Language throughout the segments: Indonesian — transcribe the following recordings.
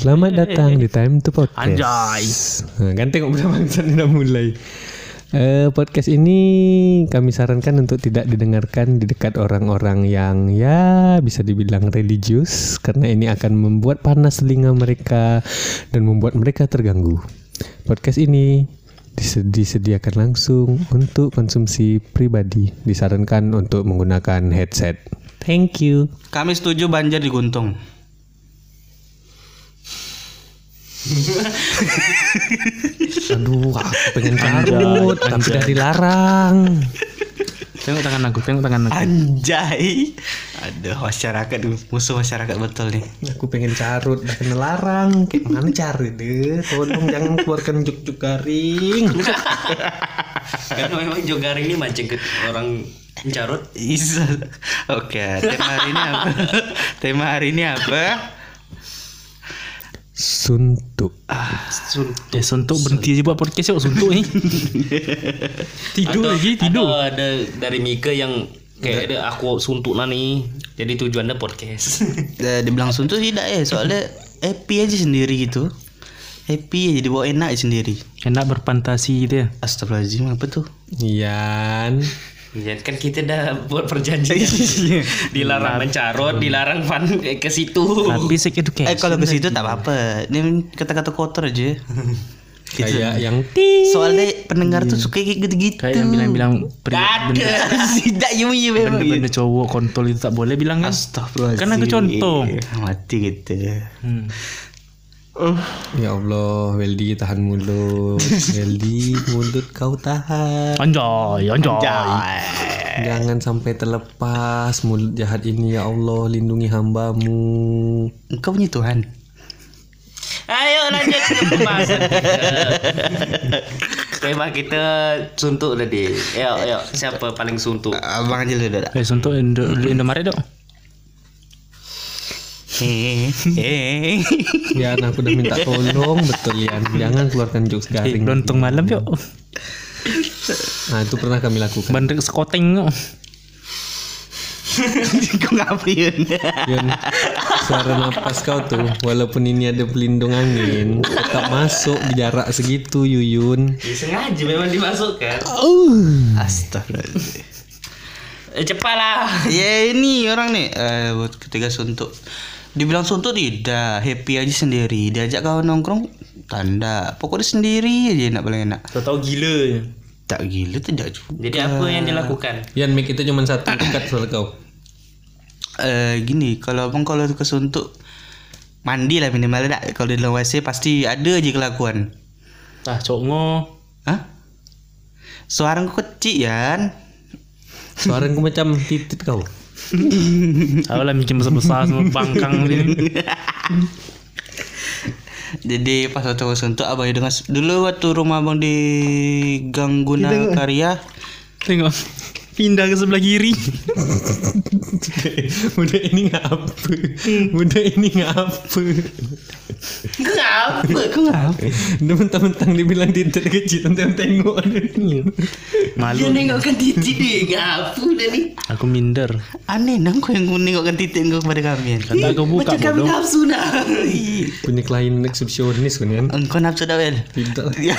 Selamat datang di Time to Podcast. Anjay. Nah, kan tengok berapa bangsa ini udah mulai. Eh, podcast ini kami sarankan untuk tidak didengarkan di dekat orang-orang yang ya bisa dibilang religius karena ini akan membuat panas telinga mereka dan membuat mereka terganggu. Podcast ini dise- disediakan langsung untuk konsumsi pribadi. Disarankan untuk menggunakan headset. Thank you. Kami setuju banjir di Guntung. Aduh, aku pengen carut, tapi udah dilarang. Tengok tangan aku, tengok tangan aku. Anjay. Aduh, masyarakat musuh masyarakat betul nih. Aku pengen carut, udah kena larang. Kayak mana carut deh? Tolong jangan keluarkan juk-juk garing. Karena memang jogaring ini mancing ke orang carut. Isa. Oke, tema hari ini apa? tema hari ini apa? Suntuk. Eh, suntuk berhenti aja buat podcast yuk, suntuk ni. tidur Atau- lagi, tidur. atau ada dari Mika yang kayak ada aku suntuk lah nih. Jadi tujuannya podcast. Eh, dibilang suntuk tidak ya, soalnya happy aja sendiri gitu. Happy aja dibawa enak sendiri. Enak berfantasi gitu ya. Astagfirullahaladzim apa tuh? Ian. Ya kan kita udah buat perjanjian. dilarang mencarut, dilarang fan eh, ke situ. Tapi sex education. Eh kalau ke situ tak apa-apa. Ini kata-kata kotor aja. Gitu. Kayak yang Soalnya pendengar tuh suka kayak gitu-gitu. Kayak yang bilang-bilang benda. Tidak iya iya memang. benda, benda cowok kontol itu tak boleh bilang kan. Astagfirullahaladzim. Kan aku contoh. Mati gitu. Hmm. Ya Allah, Weldy tahan mulut. Weldy, mulut kau tahan. Anjay, anjay. Jangan sampai terlepas mulut jahat ini ya Allah, lindungi hambamu. Engkau punya Tuhan. Ayo lanjut ke pembahasan kita. Tema kita suntuk tadi. Ayo, ayo. Siapa paling suntuk? Abang aja dulu dah. Eh, suntuk Indo, Indomaret dok. Hehehe. Ian, aku udah minta tolong betul Ian. Jangan keluarkan jokes Eh, garing. lontong malam yuk. Nah, itu pernah kami lakukan. Bandar sekoteng yuk. Kau ngapain? Yun, suara napas kau tuh walaupun ini ada pelindung angin tetap masuk di jarak segitu Yuyun Ya, sengaja memang dimasukkan. Astagfirullahaladzim. Eh, cepatlah. Ya ini orang nih eh, buat ketiga suntuk. Dibilang suntuk tidak, happy aja sendiri. Diajak kawan nongkrong tanda. Pokoknya sendiri aja enak paling enak. Tahu gila. Tak gila tidak juga. Jadi apa yang dilakukan? Yan mic itu cuma satu dekat suara kau Eh gini, kalau abang kalau kesuntuk mandi lah minimal tak. Kalau di dalam WC pasti ada aja kelakuan. Tah, cok ngo. Hah? Suara kau kecil Yan. suara ku macam titit kau Tahu lah mungkin besar-besar semua bangkang ni. Jadi pas waktu kesuntuk abang dengan dulu waktu rumah abang di Gang Guna Karya Tengok. Pindah ke sebelah kiri. udah ini ngapa udah ini ngapa Kenapa? Kau ngapa? udah mentang-mentang dibilang titit kecil tentang tengok Malu. Dia nengokkan titik dia. Ngapa dah ni? Aku minder. Aneh nang kau yang menengokkan titik kau kepada kami. Yan. Kata aku buka Macam kami nafsu nah. punya klien eksepsionis kan Yan Engkau nafsu dah Wel? tidak Ya,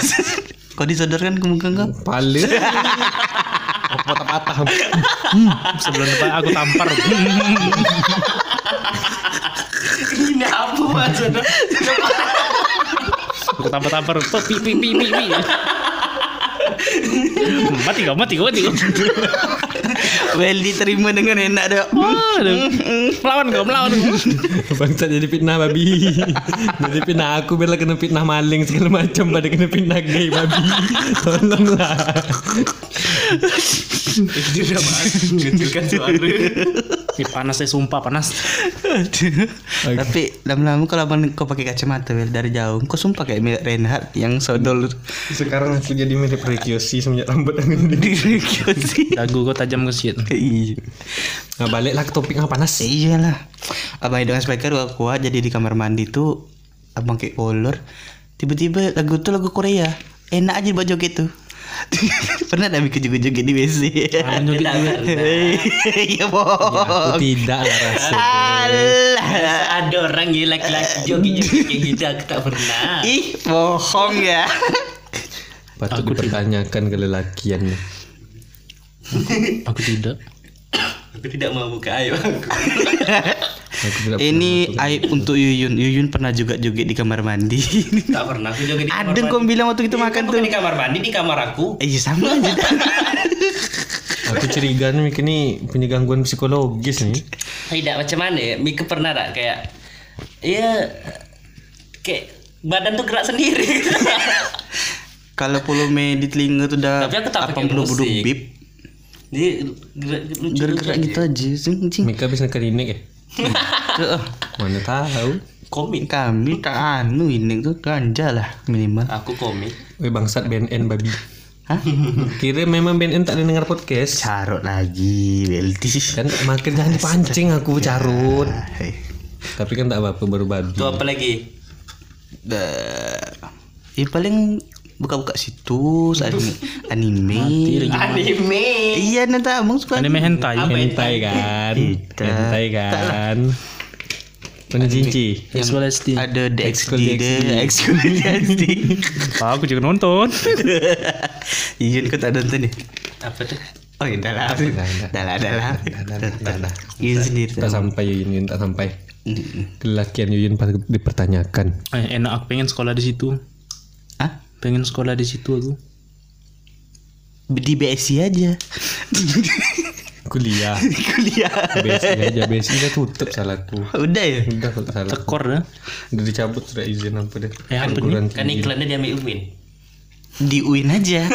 Kau disodorkan ke muka kau? pala patah-patah Sebelum depan aku tampar. Ini apa maksudnya? aku tampar-tampar. Pi pi pi pi pi. mati kau, mati kau, mati kau. Well diterima dengan enak dah. Aduh. Melawan kau, melawan kau. Bangsa jadi fitnah babi Jadi fitnah aku Bila kena fitnah maling Segala macam Pada kena fitnah gay babi Tolonglah Dia dah mengecilkan suara. Ih, panas saya sumpah panas. Aduh. Tapi lama-lama kalau abang kau pakai kacamata Well dari jauh, kau sumpah kayak mirip Reinhardt yang sodol Sekarang aku jadi mirip Rekiosi Semenjak rambut di sih. Dagu kau tajam ke shit. Iya. Nah baliklah ke topik yang panas Iyalah. Abang dengan speaker gua kuat jadi di kamar mandi tuh abang kayak kolor. Tiba-tiba lagu tuh lagu Korea. Enak aja buat joget tuh. Pernah ada bikin joget-joget di WC? Joget juga. Iya Ya, aku bohong. tidak lah rasa Alah. ada orang ya laki-laki joget-joget kayak gitu aku tak pernah. Ih, bohong ya. Patut Aku dipertanyakan kelelakian nih. Aku tidak. Aku tidak mau buka aib aku. Ini aib untuk Yuyun. Yuyun pernah juga joget di kamar mandi. Tak pernah aku joget di kamar Ada mandi. bilang waktu itu makan tuh. di kamar mandi di kamar aku. Iya sama aja. Aku curiga nih Mika ini punya gangguan psikologis nih. Tidak macam mana ya? Mika pernah tak kayak Iya kayak badan tuh gerak sendiri. Kalau volume di telinga tuh udah Tapi aku tak pakai 80 musik. bip. Dia Gerak-gerak gitu aja. Mika bisa klinik ya? Tuh, Mana tahu. komik. Kami tak anu ini tuh ganja lah minimal. Aku komik. Weh bangsat BNN babi. Hah? Kira memang BNN tak dengar podcast. Carut lagi, Belti. Kan makin jangan dipancing aku carut. Hei. Tapi kan tak apa-apa baru babi. Itu apa lagi? Ya paling buka-buka situs anime. anime. Anime. Iya nanti abang suka Anime hentai. Hentai kan. Tidak. Hentai kan. Cinci? Visual SD. ada the XD, the Ekskul XD. Aku juga nonton. Iya kau tak nonton nih. Apa tuh? Oh iya dah lah. Dah, lah, dah lah. dah. Iya sendiri. Tak sampai Yuyun, tak sampai. Kelakian Yuyun patut dipertanyakan. Eh, enak aku pengen sekolah di situ. Hah? Pengen sekolah di situ aku. Di BSI aja. Kuliah. Kuliah. BSI aja, BSI udah tutup salahku. Udah ya? Udah tak salah. Tekor dah. Udah dicabut sudah izin apa deh. Eh, apa nih? Kan tinggi. iklannya dia ambil Umin. Di UIN aja.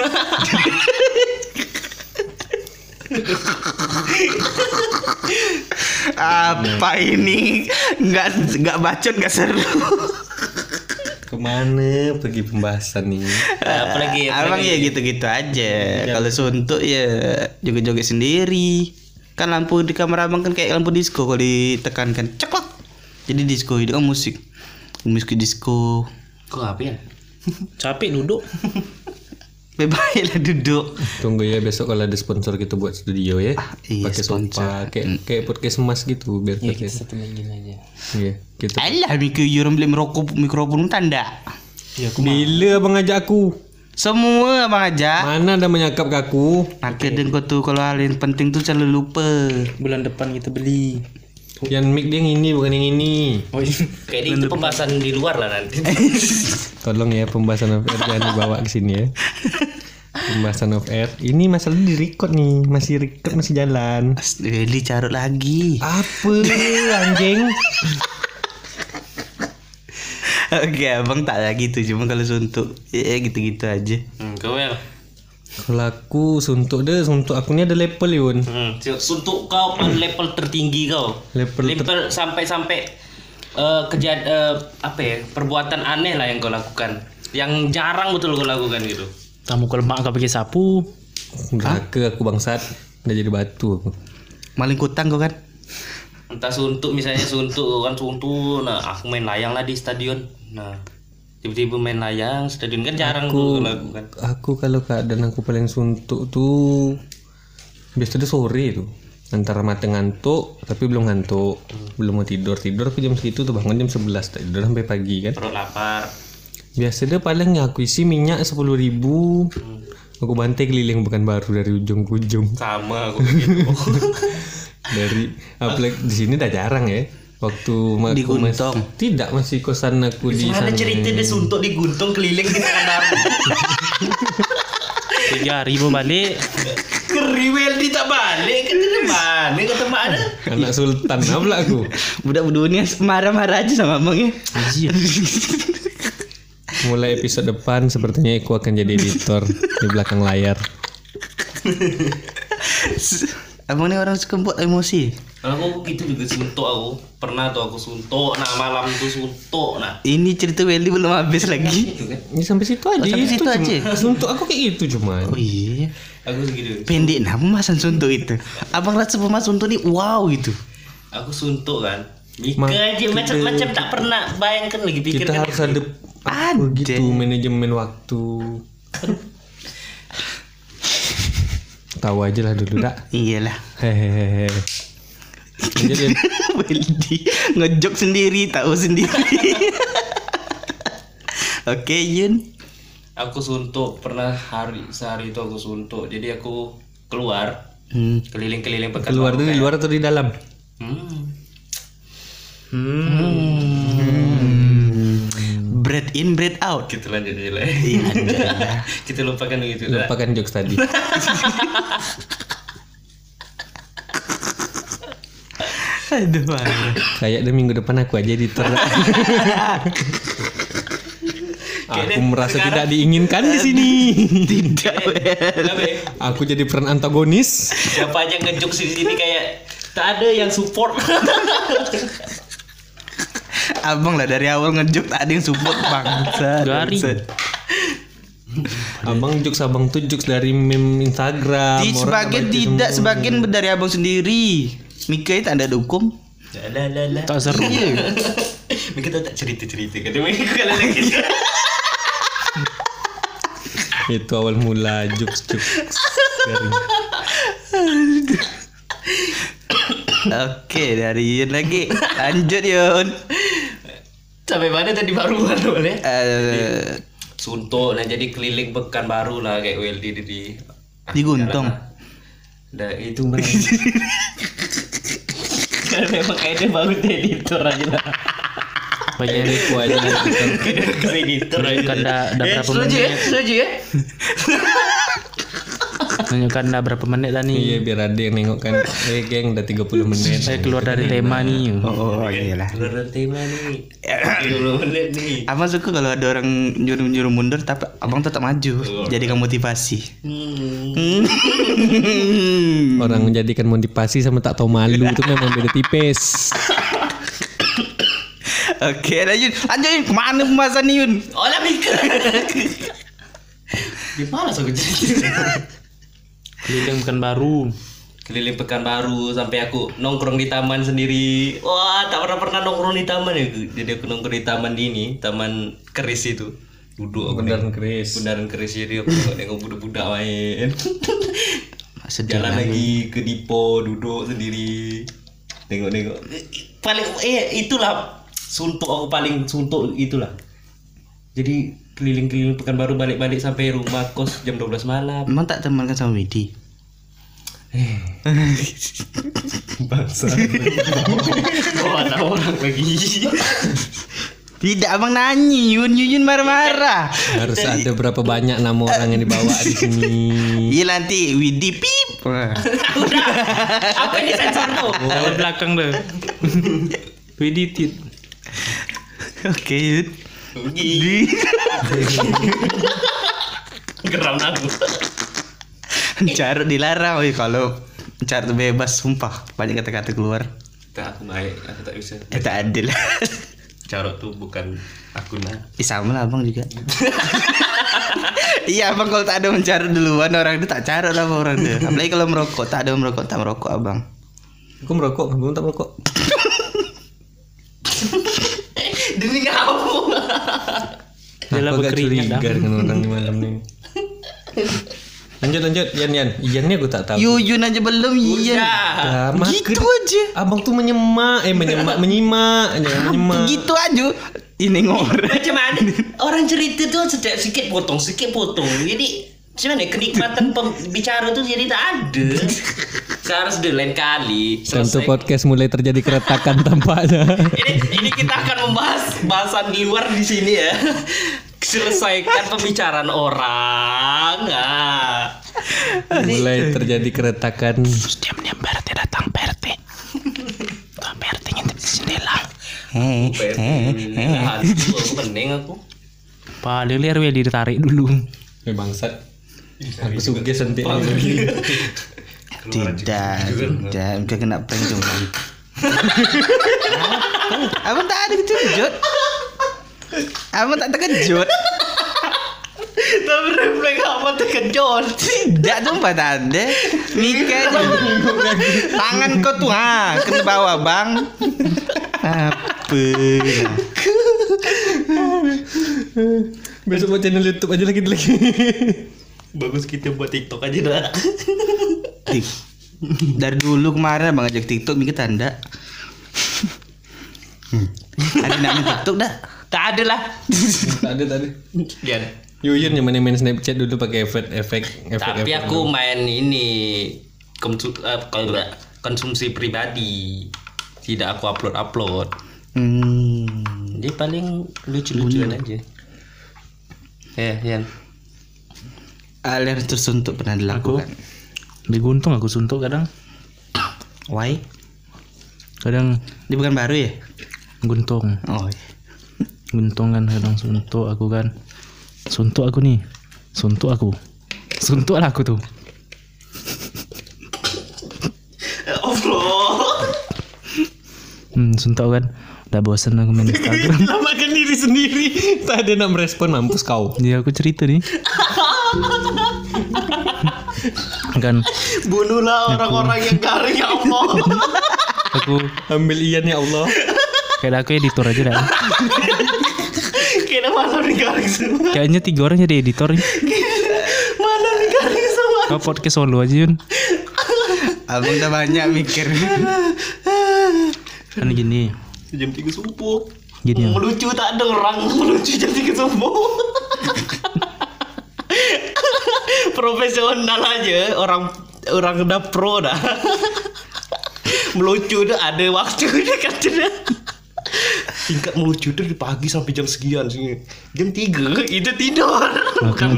Apa ini? Nggak nggak bacot nggak seru. Ke mana pergi pembahasan nih? Apalagi Abang ya gitu-gitu aja. Kalau suntuk ya joget-joget sendiri. Kan lampu di kamar abang kan kayak lampu disco kalau ditekankan ceklok. Jadi disco itu kan musik. Musik disco. Kok apa ya? Capek duduk. Bebas lah duduk. Tunggu ya besok kalau ada sponsor kita buat studio ya. iya, Pakai sponsor. sofa kayak kayak podcast emas gitu biar podcast. Satu lagi aja. Iya, kita. Alah mikir orang beli merokok mikrofon tanda. Bila abang ajak aku? Semua abang aja. Mana ada menyakap ke aku? Akhirnya kau tuh kalau hal yang penting tuh selalu lupa. Bulan depan kita beli. Yang mic dia yang ini bukan yang ini. Oh iya. Kayak itu pembahasan di luar lah nanti. Tolong ya pembahasan off air jangan dibawa ke sini ya. Pembahasan off air. Ini masalah di record nih, masih record masih jalan. Beli carut lagi. Apa anjing? Oke abang tak lagi tuh cuma kalau suntuk ya gitu-gitu aja. Hmm, kau ya. Kalau aku suntuk deh, suntuk aku ni ada level Yun. Hmm, untuk kau level tertinggi kau. Level ter- Level sampai-sampai eh kejad eh, apa ya? Perbuatan aneh lah yang kau lakukan. Yang jarang betul kau lakukan gitu. Tamu kalau mak kau pakai sapu. Neraka aku bangsat. Udah jadi batu aku. Maling kutang kau kan? Entah suntuk misalnya suntuk kan suntuk. Nah, aku main layang lah di stadion. Nah, tiba-tiba main layang stadion kan jarang tuh kau lakukan. Aku kalau keadaan aku paling suntuk tuh biasanya sore tuh. Antara mata ngantuk tapi belum ngantuk. Belum mau tidur. Tidur aku jam segitu tuh bangun jam 11 tak tidur sampai pagi kan. Perut lapar. Biasanya paling aku isi minyak 10.000 ribu. Aku bantai keliling bukan baru dari ujung ke ujung. Sama aku begitu. Dari apalagi di sini udah jarang ya. Waktu Di aku mas- Guntong. tidak masih kosan aku di Ada sana. cerita dia suntuk di guntung keliling di tangan Tiga hari mau balik. Keriwel di tak balik kan di mana kata mak ada. Anak sultan apa aku? Budak dunia marah-marah aja sama abang ya. Iya. Mulai episode depan sepertinya aku akan jadi editor di belakang layar. Abang ini orang suka buat emosi. Kalau aku gitu juga suntuk aku. Pernah tuh aku suntuk. Nah malam tuh suntuk. Nah Ini cerita Welly belum habis lagi. itu kan. Ini sampai situ aja. sampai itu situ cuma- aja. Untuk aku kayak gitu cuman. Oh iya. Aku segitu. Pendek nah pembahasan suntuk itu. Abang rasa pembahasan suntuk ini wow gitu. Aku suntuk kan. Mika Ma- aja kita- macam-macam tak pernah bayangkan lagi Kita pikirkan. harus ada apa Ada. gitu manajemen waktu. Tahu aja lah dulu dak. Iyalah. Hehehe. Lanjut, Ngejok sendiri, tahu sendiri. Oke, Yun. Aku suntuk pernah hari sehari itu aku suntuk. Jadi aku keluar Hmm. keliling-keliling pekan Keluar tuh di luar atau di dalam? Hmm. Bread in, bread out. Kita lanjut aja lah. Iya, Kita lupakan itu. Lupakan jokes tadi. Aduh, parah. Kayaknya minggu depan aku aja di Aku merasa tidak diinginkan di sini. Tidak, Kenapa ya? Aku jadi peran antagonis. Siapa aja ngejok di sini kayak tak ada yang support. Abang lah dari awal ngejok tak ada yang support bangsa. Garing. bangsa. Abang jokes abang tuh jokes dari meme Instagram. Di sebagian tidak, sebagian dari abang sendiri. Mika tak ada dukung. Tak seru. Kita tak cerita-cerita kan. Demi kalau lagi. Itu awal mula jokes. Dari Oke, dari Yun lagi. Lanjut Yun. Sampai mana tadi baru baru ya? Eh, Suntuk nah jadi keliling pekan baru lah kayak WLD di di di Guntung. Dah itu benar. Karena memang kayaknya baru jadi editor aja lah. Banyak Aku aja editor aja. Menunjukkan dah, dah Eh, berapa setuju ya? menit Setuju ya? Menunjukkan dah berapa menit dah nih Iya biar ada yang nengok kan. Eh geng udah 30 menit. Saya keluar dari tema nih Oh, iyalah. Keluar tema nih. 30 menit nih. Abang suka kalau ada orang nyuruh-nyuruh mundur tapi abang tetap maju. Jadikan motivasi. Hmm. Orang menjadikan motivasi sama tak tahu malu itu memang beda tipis. Oke, lanjut. Lanjut Yun. Ke mana pembahasan nih Yun? Oh lah mikir. Di malas aku jadi. Keliling bukan baru Keliling pekan baru sampai aku nongkrong di taman sendiri. Wah, tak pernah pernah nongkrong di taman ya. Jadi aku nongkrong di taman ini, taman keris itu. Duduk aku Bundaran keris. Bundaran keris jadi aku nengok, nengok budak-budak main. Sedih Jalan lagi ke Dipo, duduk sendiri. Nengok-nengok. Paling eh itulah suntuk aku paling suntuk itulah. Jadi keliling-keliling pekan baru balik-balik sampai rumah kos jam 12 malam. Emang tak temankan sama Widi? Bangsa. Oh, ada orang lagi. Tidak, abang nanyi Yun. Yun, marah-marah. Harus ada berapa banyak nama orang yang dibawa di sini. Iya nanti Widi pip. Wah. Apa ini sensor tuh? Dari belakang dah Edited Oke Yun. Di. Geram aku. Carut dilarang. Oh, kalau carut bebas, sumpah banyak kata-kata keluar. Tak aku baik, aku tak bisa. Eh, tak adil. Carot tuh bukan aku. Ih, sama lah abang juga. iya abang kalau tak ada mencarut duluan orang itu tak carut lah orang itu. Apalagi kalau merokok tak ada merokok tak merokok abang. Aku merokok, kamu tak merokok. Demi kamu. Dia lah agak curiga dah. dengan orang di malam nih. Lanjut lanjut, Yan Yan. Yan nih aku tak tahu. Yuyun aja belum iya. Dah, makan. Gitu aja. Abang tuh menyemak, eh menyemak, menyimak, jangan menyemak. Begitu aja. Ini ngorek. Macam mana? Orang cerita tuh sedikit sedikit potong, sedikit potong. Jadi cuman ya kenikmatan pembicara tuh jadi tak ada. Sekarang sudah lain kali. Tentu podcast mulai terjadi keretakan tampaknya. ini ini kita akan membahas bahasan di luar di sini ya. Selesaikan pembicaraan orang. Nah. mulai terjadi keretakan. Diam-diam PRT datang PRT Tuh PRT ngintip di jendela heh, heh. Aduh, aku pening aku. Pak Lilir ya ditarik dulu Eh bangsat. Aku suge sentik Tidak, tidak, udah kena prank dong. Abang tak ada kejut. Abang tak terkejut. Tapi refleks apa terkejut. Tidak ada. Mika aja. Tangan kau tuh ha, kena bawah bang. Apa? Besok buat channel YouTube aja lagi lagi. Bagus kita buat TikTok aja dah. Dari dulu kemarin abang ajak TikTok Mika tanda. Ada nak main TikTok dah? Tak ada lah. ada tadi. Lihat. Yuyun yang mana main Snapchat dulu pakai efek efek efek. Tapi aku main ini konsum, eh, konsumsi pribadi. Tidak aku upload upload. Hmm. Dia paling lucu-lucuan aja. Ya, Yan. Hal yang tersuntuk pernah dilakukan. Diguntung aku suntuk kadang. Why? Kadang Dia bukan baru ya? guntung. Oh. iya. Guntung kan kadang suntuk aku kan. Suntuk aku nih. Suntuk aku. Suntuk lah aku tuh. Hmm, suntuk kan. Udah bosan aku main Instagram. Lamakan diri sendiri. Tak ada nak merespon mampus kau. Dia aku cerita nih. kan Bunuhlah orang-orang yang garing ya Allah. aku Ambil ian ya Allah. kayak aku editor aja dah. Kira malam nih garing semua. Kayaknya tiga orang jadi editor nih. Malam nih garing semua. Kau podcast solo aja Yun. Abang udah banyak mikir. Kan gini. Jam 3 subuh. Gini ya. Melucu tak ada orang melucu jam 3 subuh. Profesional aja orang orang udah pro dah. melucu dah ada waktu dia kata dia. Tingkat melucu tuh dari pagi sampai jam sekian sih. Jam 3 itu tidur. Bukan,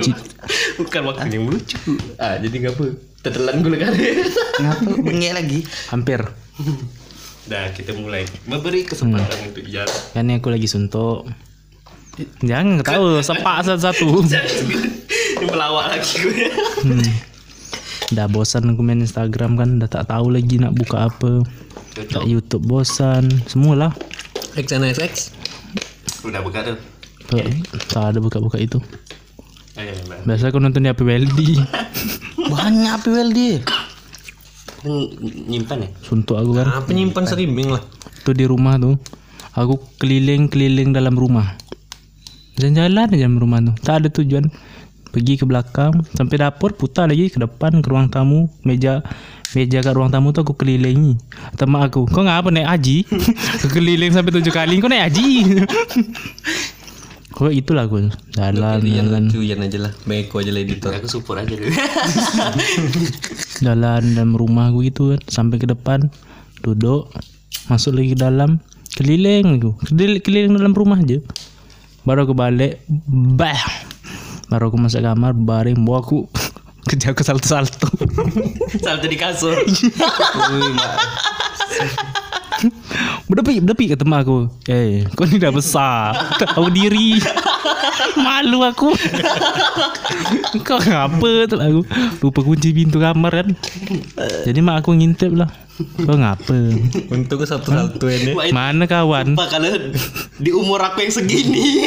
bukan waktunya melucu. Ah, jadi ngapa? Tetelan gue kan. Ngapa bengek lagi? Hampir. Dah kita mulai memberi kesempatan untuk Yan. Kan ini aku lagi suntuk. Jangan tahu sepak satu-satu. Ini melawak lagi gue. Hmm. Udah bosan aku main Instagram kan, udah tak tahu lagi nak buka apa. Tak YouTube bosan, semualah. X sana FX. Udah buka tuh. Tak ada buka-buka itu. Ayo, Mbak. Biasa aku nonton di HP WLD. Banyak PWL dia. Nyimpan ya? Suntuk aku kan. Ah, penyimpan streaming lah. Tuh di rumah tuh. Aku keliling-keliling dalam rumah. Jalan-jalan aja dalam rumah tuh. Tak ada tujuan. Pergi ke belakang sampai dapur putar lagi ke depan ke ruang tamu meja meja kat ruang tamu tuh aku kelilingi teman aku kau ngapa naik haji keliling sampai tujuh kali kau naik haji kau itulah aku jalan Ian jalan lucu Ian aja lah. Beko aja lah editor. Aku support aja dulu. jalan dalam rumah aku gitu kan sampai ke depan duduk masuk lagi ke dalam keliling aku keliling, keliling dalam rumah aja baru aku balik bah baru aku masuk kamar baring bawa aku kerja aku salto-salto. Salto di kasur. berdepi berdepi mak aku. Eh kau ni dah besar? Tahu diri. Malu aku. Kau ngapa tu aku? Lupa kunci pintu kamar kan? Jadi mak aku ngintip lah. Kau ngapa? Untuk satu-satu ini. mana kawan? kalau di umur aku yang segini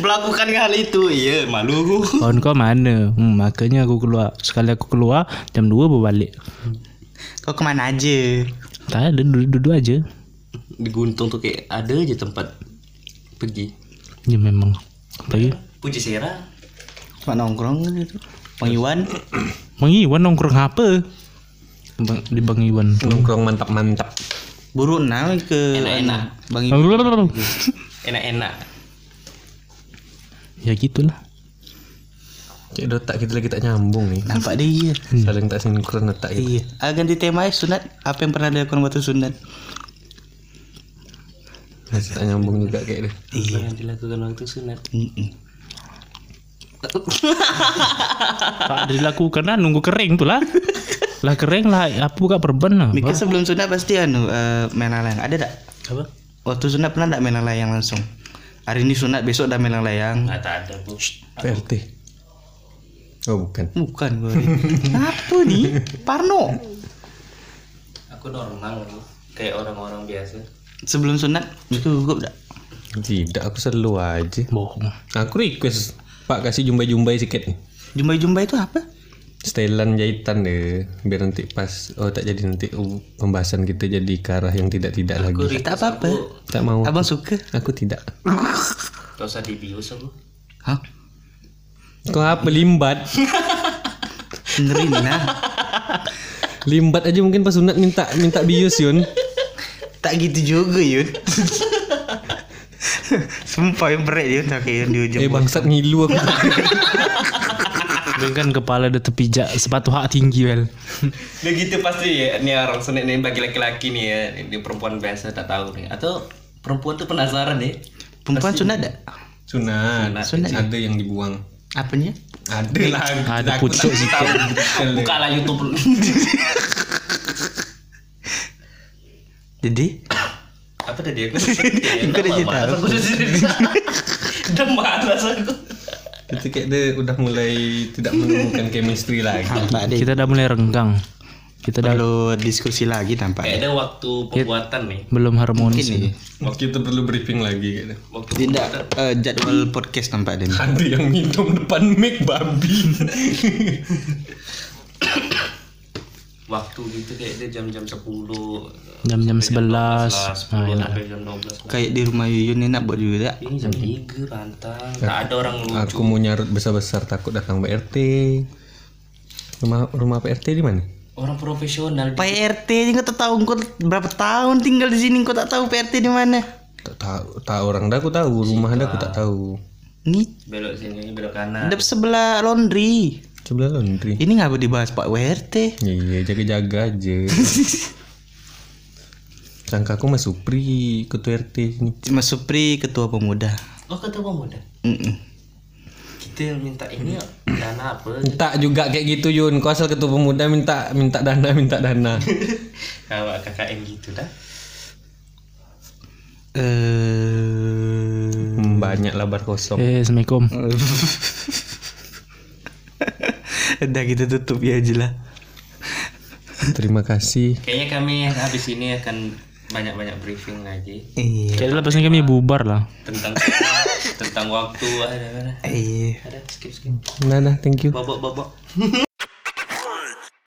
melakukan hal itu, iya malu. Kawan kau mana? Hmm, makanya aku keluar. Sekali aku keluar jam 2 baru balik. Kau ke mana aja? Tak ada duduk-duduk aja. Di Guntung tuh kayak ada aja tempat pergi. Ya memang. Tapi Puji Sera. Cuma nongkrong gitu. Bang Iwan. Bang Iwan nongkrong apa? Bang, di Bang Iwan. Nongkrong mantap-mantap. Buru nah ke Enak-enak. Bang Iwan. Enak-enak. Ya gitulah. Cik otak kita lagi tak nyambung nih. Nampak dia. Saling tak sinkron otak kita. Iya. Ah, ganti tema ya sunat. Apa yang pernah dilakukan waktu sunat? Masih tak nyambung juga kayak deh. Iya. Yang dilakukan waktu sunat. Mm-mm. Tak ada dilakukan lah nunggu kering tu lah. lah kering lah apa buka perban lah. Mika sebelum sunat pasti anu eh, main layang. Ada tak? Apa? Waktu sunat pernah tak main layang langsung? Hari ini sunat besok udah main layang. Nggak tak ada bu. PRT. Oh bukan. Bukan gue. Apa nih? Parno. Aku normal Bu. Kayak orang-orang biasa. Sebelum sunat itu gugup tak? Tidak, aku selalu aja. Bohong. Aku request Pak kasih jumbai-jumbai sikit nih. Jumbai-jumbai itu apa? Setelan jahitan deh biar nanti pas oh tak jadi nanti uh, pembahasan kita jadi ke arah yang tidak-tidak lagi. Tak apa-apa. Tak mau. Abang suka? Aku tidak. Gak usah dibius aku. Hah? Kau apa limbat? Dengerin nah. Limbat aja mungkin pas sunat minta minta bius Yun. Tak gitu juga Yun. Sumpah yang berat Yun tak kayak di ujung. Eh bangsat ngilu aku. Dia kan kepala dia terpijak sepatu hak tinggi wel. Nah gitu pasti ya, ini orang senek nih bagi laki-laki nih ya, ini perempuan biasa tak tahu nih. Atau perempuan tuh penasaran nih. Perempuan sunat tak? Sunat. Sunat. Ada yang dibuang. Apanya? Ada lah. Ada pucuk detail dia. Bukalah YouTube. Jadi Apa tadi aku? Aku udah cerita. Aku udah cerita. Udah malas aku. Itu kayak dia udah mulai tidak menemukan chemistry lagi. Kita udah mulai renggang. Kita udah Perlu diskusi lagi tampak. Kayaknya waktu pembuatan nih. belum harmonis. Ini Waktu itu perlu briefing lagi kayaknya. Waktu tidak eh, jadwal podcast tampak deh. Ada yang minum depan mic babi. waktu gitu kayaknya jam-jam 10 Jam-jam 11. 11 Nah, 10 enak. jam 12 Kayak di rumah Yuyun enak buat juga. Ini jam 3 pantang. Tak ada orang lucu. Aku mau nyarut besar-besar takut datang PRT. Rumah rumah PRT di mana? Orang profesional. Pak RT ini kau tak tahu kau berapa tahun tinggal di sini kau tak tahu PRT di mana? Tak tahu, tahu orang dah aku tahu, rumah dah aku tak tahu. Ini Belok sini, belok kanan. ada sebelah laundry. Sebelah laundry. Ini ngapa dibahas Pak WRT? Iya, jaga-jaga aja. Sangka aku Mas Supri, ketua RT ini. Mas Supri ketua pemuda. Oh kata pemuda. Mm-mm. Kita minta ini dana apa? Minta juga kayak gitu Yun, kau asal ketua pemuda minta minta dana, minta dana. Kayak KKN gitu dah. Eh Hmm, banyak lah bar kosong. Eh, Assalamualaikum. Udah kita tutup ya aja lah. Terima kasih. Kayaknya kami habis ini akan banyak-banyak briefing lagi Iya. Kayaknya lepasnya kami bubar lah. tentang tentang waktu ada ada Iya. ada skip skip Nah, nah, thank you. bobok bobok